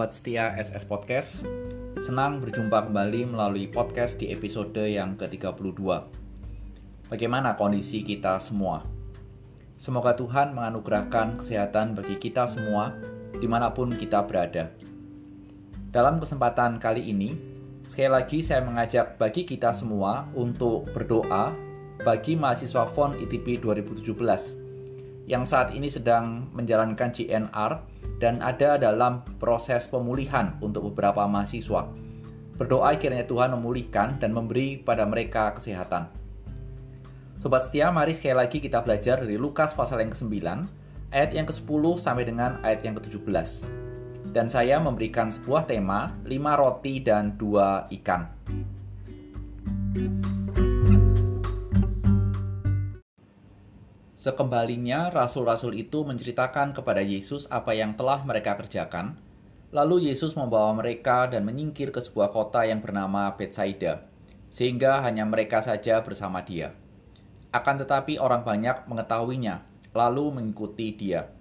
Sobat setia SS Podcast. Senang berjumpa kembali melalui podcast di episode yang ke-32 Bagaimana kondisi kita semua? Semoga Tuhan menganugerahkan kesehatan bagi kita semua di mana pun kita berada. Dalam kesempatan kali ini Sekali lagi saya mengajak bagi kita semua untuk berdoa bagi mahasiswa FON ITP 2017 yang saat ini sedang menjalankan GNR dan ada dalam proses pemulihan untuk beberapa mahasiswa. Berdoa kiranya Tuhan memulihkan dan memberi pada mereka kesehatan. Sobat setia, mari sekali lagi kita belajar dari Lukas pasal yang ke-9, ayat yang ke-10 sampai dengan ayat yang ke-17. Dan saya memberikan sebuah tema, 5 roti dan 2 ikan. Sekembalinya, rasul-rasul itu menceritakan kepada Yesus apa yang telah mereka kerjakan. Lalu Yesus membawa mereka dan menyingkir ke sebuah kota yang bernama Bethsaida, sehingga hanya mereka saja bersama dia. Akan tetapi orang banyak mengetahuinya, lalu mengikuti dia.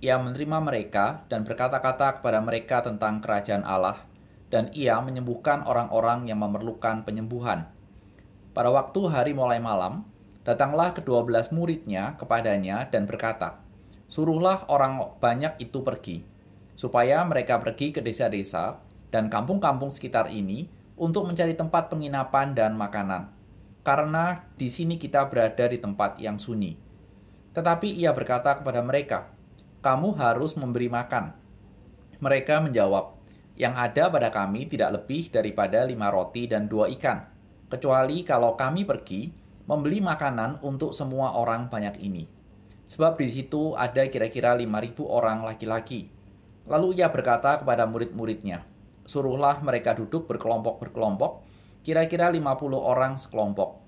Ia menerima mereka dan berkata-kata kepada mereka tentang kerajaan Allah, dan ia menyembuhkan orang-orang yang memerlukan penyembuhan. Pada waktu hari mulai malam, Datanglah kedua belas muridnya kepadanya dan berkata, Suruhlah orang banyak itu pergi, supaya mereka pergi ke desa-desa dan kampung-kampung sekitar ini untuk mencari tempat penginapan dan makanan, karena di sini kita berada di tempat yang sunyi. Tetapi ia berkata kepada mereka, "Kamu harus memberi makan." Mereka menjawab, "Yang ada pada kami tidak lebih daripada lima roti dan dua ikan, kecuali kalau kami pergi membeli makanan untuk semua orang banyak ini. Sebab di situ ada kira-kira 5.000 orang laki-laki. Lalu ia berkata kepada murid-muridnya, Suruhlah mereka duduk berkelompok-berkelompok, kira-kira 50 orang sekelompok.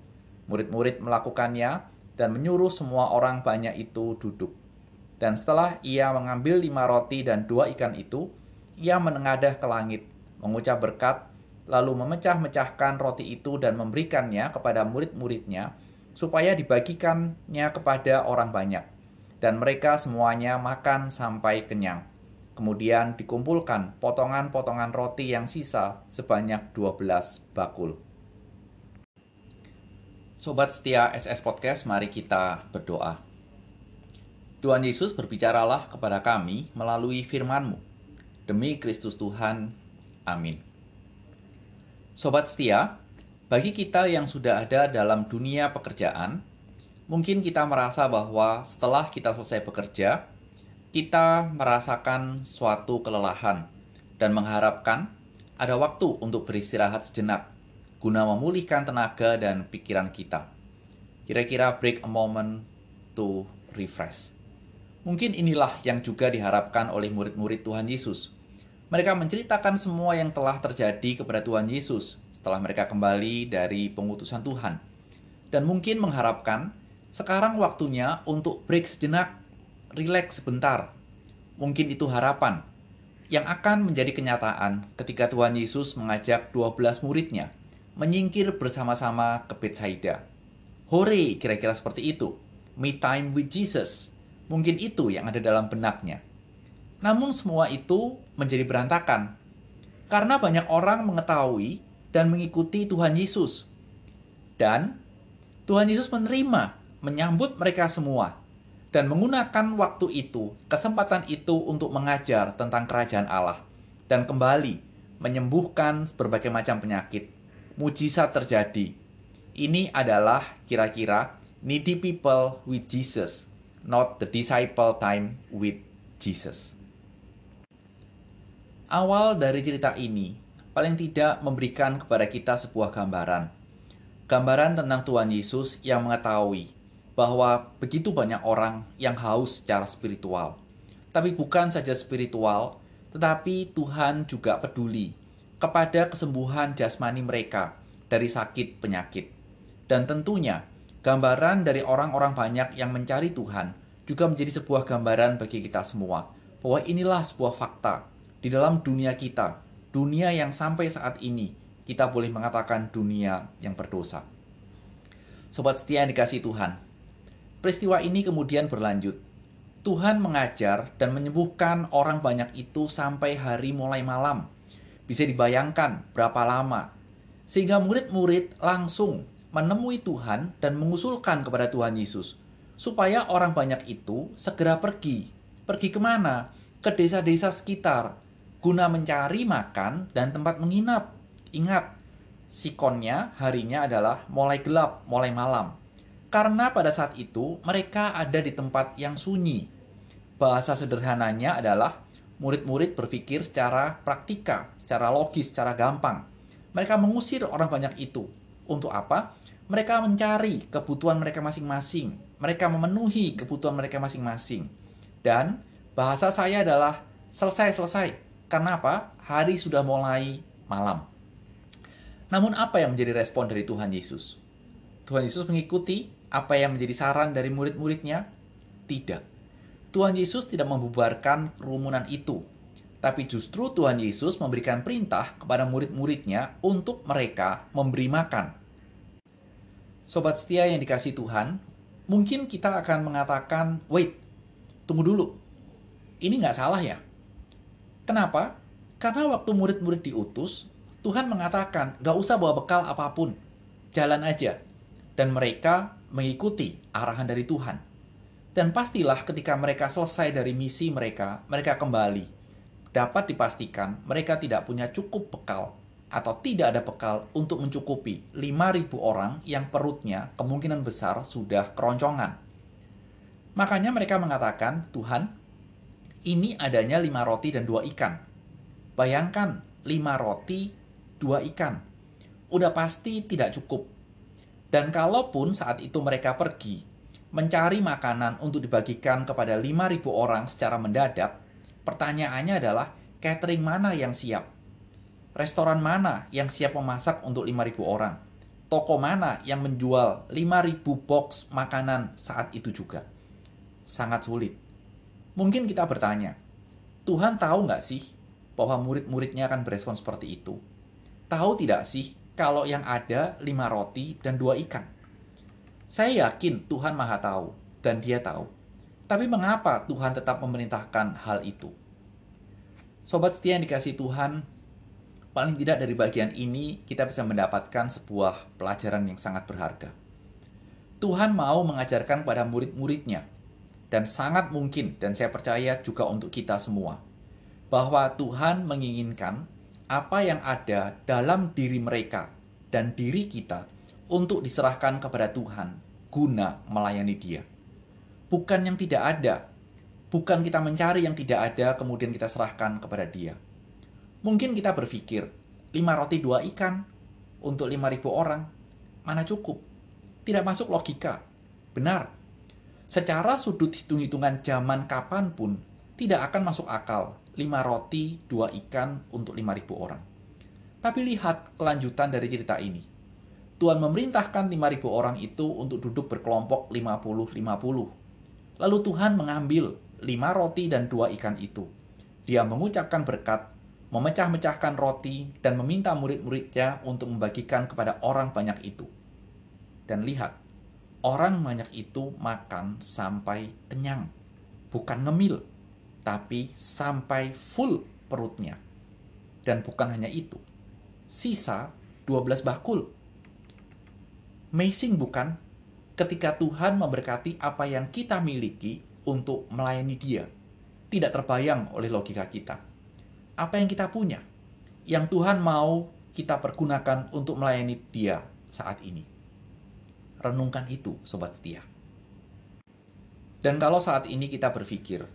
Murid-murid melakukannya dan menyuruh semua orang banyak itu duduk. Dan setelah ia mengambil lima roti dan dua ikan itu, ia menengadah ke langit, mengucap berkat, lalu memecah-mecahkan roti itu dan memberikannya kepada murid-muridnya, supaya dibagikannya kepada orang banyak. Dan mereka semuanya makan sampai kenyang. Kemudian dikumpulkan potongan-potongan roti yang sisa sebanyak 12 bakul. Sobat setia SS Podcast, mari kita berdoa. Tuhan Yesus berbicaralah kepada kami melalui firman-Mu. Demi Kristus Tuhan, amin. Sobat setia, bagi kita yang sudah ada dalam dunia pekerjaan, mungkin kita merasa bahwa setelah kita selesai bekerja, kita merasakan suatu kelelahan dan mengharapkan ada waktu untuk beristirahat sejenak guna memulihkan tenaga dan pikiran kita. Kira-kira break a moment to refresh. Mungkin inilah yang juga diharapkan oleh murid-murid Tuhan Yesus mereka menceritakan semua yang telah terjadi kepada Tuhan Yesus setelah mereka kembali dari pengutusan Tuhan. Dan mungkin mengharapkan sekarang waktunya untuk break sejenak, rileks sebentar. Mungkin itu harapan yang akan menjadi kenyataan ketika Tuhan Yesus mengajak 12 muridnya menyingkir bersama-sama ke Bethsaida. Hore, kira-kira seperti itu. Me time with Jesus. Mungkin itu yang ada dalam benaknya. Namun semua itu menjadi berantakan. Karena banyak orang mengetahui dan mengikuti Tuhan Yesus. Dan Tuhan Yesus menerima, menyambut mereka semua. Dan menggunakan waktu itu, kesempatan itu untuk mengajar tentang kerajaan Allah. Dan kembali menyembuhkan berbagai macam penyakit. Mujizat terjadi. Ini adalah kira-kira needy people with Jesus, not the disciple time with Jesus. Awal dari cerita ini paling tidak memberikan kepada kita sebuah gambaran. Gambaran tentang Tuhan Yesus yang mengetahui bahwa begitu banyak orang yang haus secara spiritual. Tapi bukan saja spiritual, tetapi Tuhan juga peduli kepada kesembuhan jasmani mereka dari sakit penyakit. Dan tentunya, gambaran dari orang-orang banyak yang mencari Tuhan juga menjadi sebuah gambaran bagi kita semua bahwa inilah sebuah fakta di dalam dunia kita, dunia yang sampai saat ini kita boleh mengatakan dunia yang berdosa. Sobat setia yang dikasih Tuhan, peristiwa ini kemudian berlanjut. Tuhan mengajar dan menyembuhkan orang banyak itu sampai hari mulai malam. Bisa dibayangkan berapa lama. Sehingga murid-murid langsung menemui Tuhan dan mengusulkan kepada Tuhan Yesus. Supaya orang banyak itu segera pergi. Pergi ke mana? Ke desa-desa sekitar. Guna mencari makan dan tempat menginap. Ingat, sikonnya harinya adalah mulai gelap, mulai malam. Karena pada saat itu mereka ada di tempat yang sunyi, bahasa sederhananya adalah murid-murid berpikir secara praktika, secara logis, secara gampang. Mereka mengusir orang banyak itu. Untuk apa? Mereka mencari kebutuhan mereka masing-masing. Mereka memenuhi kebutuhan mereka masing-masing. Dan bahasa saya adalah selesai-selesai. Karena apa? Hari sudah mulai malam. Namun apa yang menjadi respon dari Tuhan Yesus? Tuhan Yesus mengikuti apa yang menjadi saran dari murid-muridnya? Tidak. Tuhan Yesus tidak membubarkan kerumunan itu, tapi justru Tuhan Yesus memberikan perintah kepada murid-muridnya untuk mereka memberi makan. Sobat setia yang dikasih Tuhan, mungkin kita akan mengatakan, wait, tunggu dulu, ini nggak salah ya? Kenapa? Karena waktu murid-murid diutus, Tuhan mengatakan, nggak usah bawa bekal apa pun, jalan aja. Dan mereka mengikuti arahan dari Tuhan. Dan pastilah ketika mereka selesai dari misi mereka, mereka kembali. Dapat dipastikan mereka tidak punya cukup bekal atau tidak ada bekal untuk mencukupi 5.000 orang yang perutnya kemungkinan besar sudah keroncongan. Makanya mereka mengatakan, Tuhan, ini adanya lima roti dan dua ikan. Bayangkan, lima roti, dua ikan. Udah pasti tidak cukup. Dan kalaupun saat itu mereka pergi, mencari makanan untuk dibagikan kepada 5.000 orang secara mendadak, pertanyaannya adalah catering mana yang siap? Restoran mana yang siap memasak untuk 5.000 orang? Toko mana yang menjual 5.000 box makanan saat itu juga? Sangat sulit. Mungkin kita bertanya, Tuhan tahu nggak sih bahwa murid-muridnya akan berespon seperti itu? Tahu tidak sih kalau yang ada lima roti dan dua ikan? Saya yakin Tuhan Maha Tahu dan Dia tahu. Tapi mengapa Tuhan tetap memerintahkan hal itu? Sobat setia yang dikasih Tuhan, paling tidak dari bagian ini kita bisa mendapatkan sebuah pelajaran yang sangat berharga. Tuhan mau mengajarkan pada murid-muridnya, dan sangat mungkin, dan saya percaya juga untuk kita semua, bahwa Tuhan menginginkan apa yang ada dalam diri mereka dan diri kita untuk diserahkan kepada Tuhan guna melayani Dia. Bukan yang tidak ada, bukan kita mencari yang tidak ada kemudian kita serahkan kepada Dia. Mungkin kita berpikir, lima roti dua ikan untuk lima ribu orang, mana cukup? Tidak masuk logika. Benar. Secara sudut hitung-hitungan zaman kapan pun, tidak akan masuk akal lima roti, dua ikan untuk lima ribu orang. Tapi lihat kelanjutan dari cerita ini Tuhan memerintahkan 5.000 orang itu untuk duduk berkelompok 50-50. Lalu Tuhan mengambil lima roti dan dua ikan itu. Dia mengucapkan berkat, memecah-mecahkan roti, dan meminta murid-muridnya untuk membagikan kepada orang banyak itu. Dan lihat, orang banyak itu makan sampai kenyang. Bukan ngemil, tapi sampai full perutnya. Dan bukan hanya itu, sisa 12 bakul Amazing bukan? Ketika Tuhan memberkati apa yang kita miliki untuk melayani dia. Tidak terbayang oleh logika kita. Apa yang kita punya, yang Tuhan mau kita pergunakan untuk melayani dia saat ini. Renungkan itu, Sobat Setia. Dan kalau saat ini kita berpikir,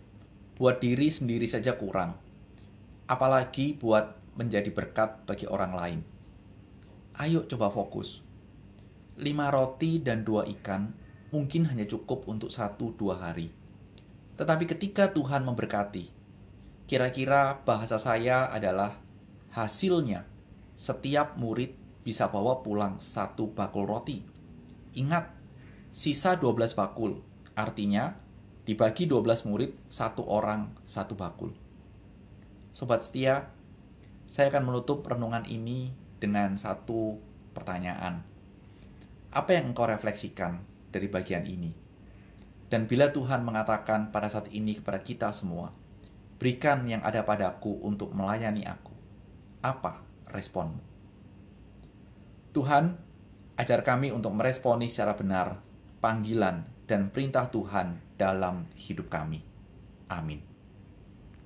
buat diri sendiri saja kurang, apalagi buat menjadi berkat bagi orang lain. Ayo coba fokus lima roti dan dua ikan mungkin hanya cukup untuk satu dua hari. Tetapi ketika Tuhan memberkati, kira-kira bahasa saya adalah hasilnya setiap murid bisa bawa pulang satu bakul roti. Ingat, sisa 12 bakul, artinya dibagi 12 murid, satu orang satu bakul. Sobat setia, saya akan menutup renungan ini dengan satu pertanyaan. Apa yang engkau refleksikan dari bagian ini? Dan bila Tuhan mengatakan pada saat ini kepada kita semua, berikan yang ada padaku untuk melayani aku, apa responmu? Tuhan, ajar kami untuk meresponi secara benar panggilan dan perintah Tuhan dalam hidup kami. Amin.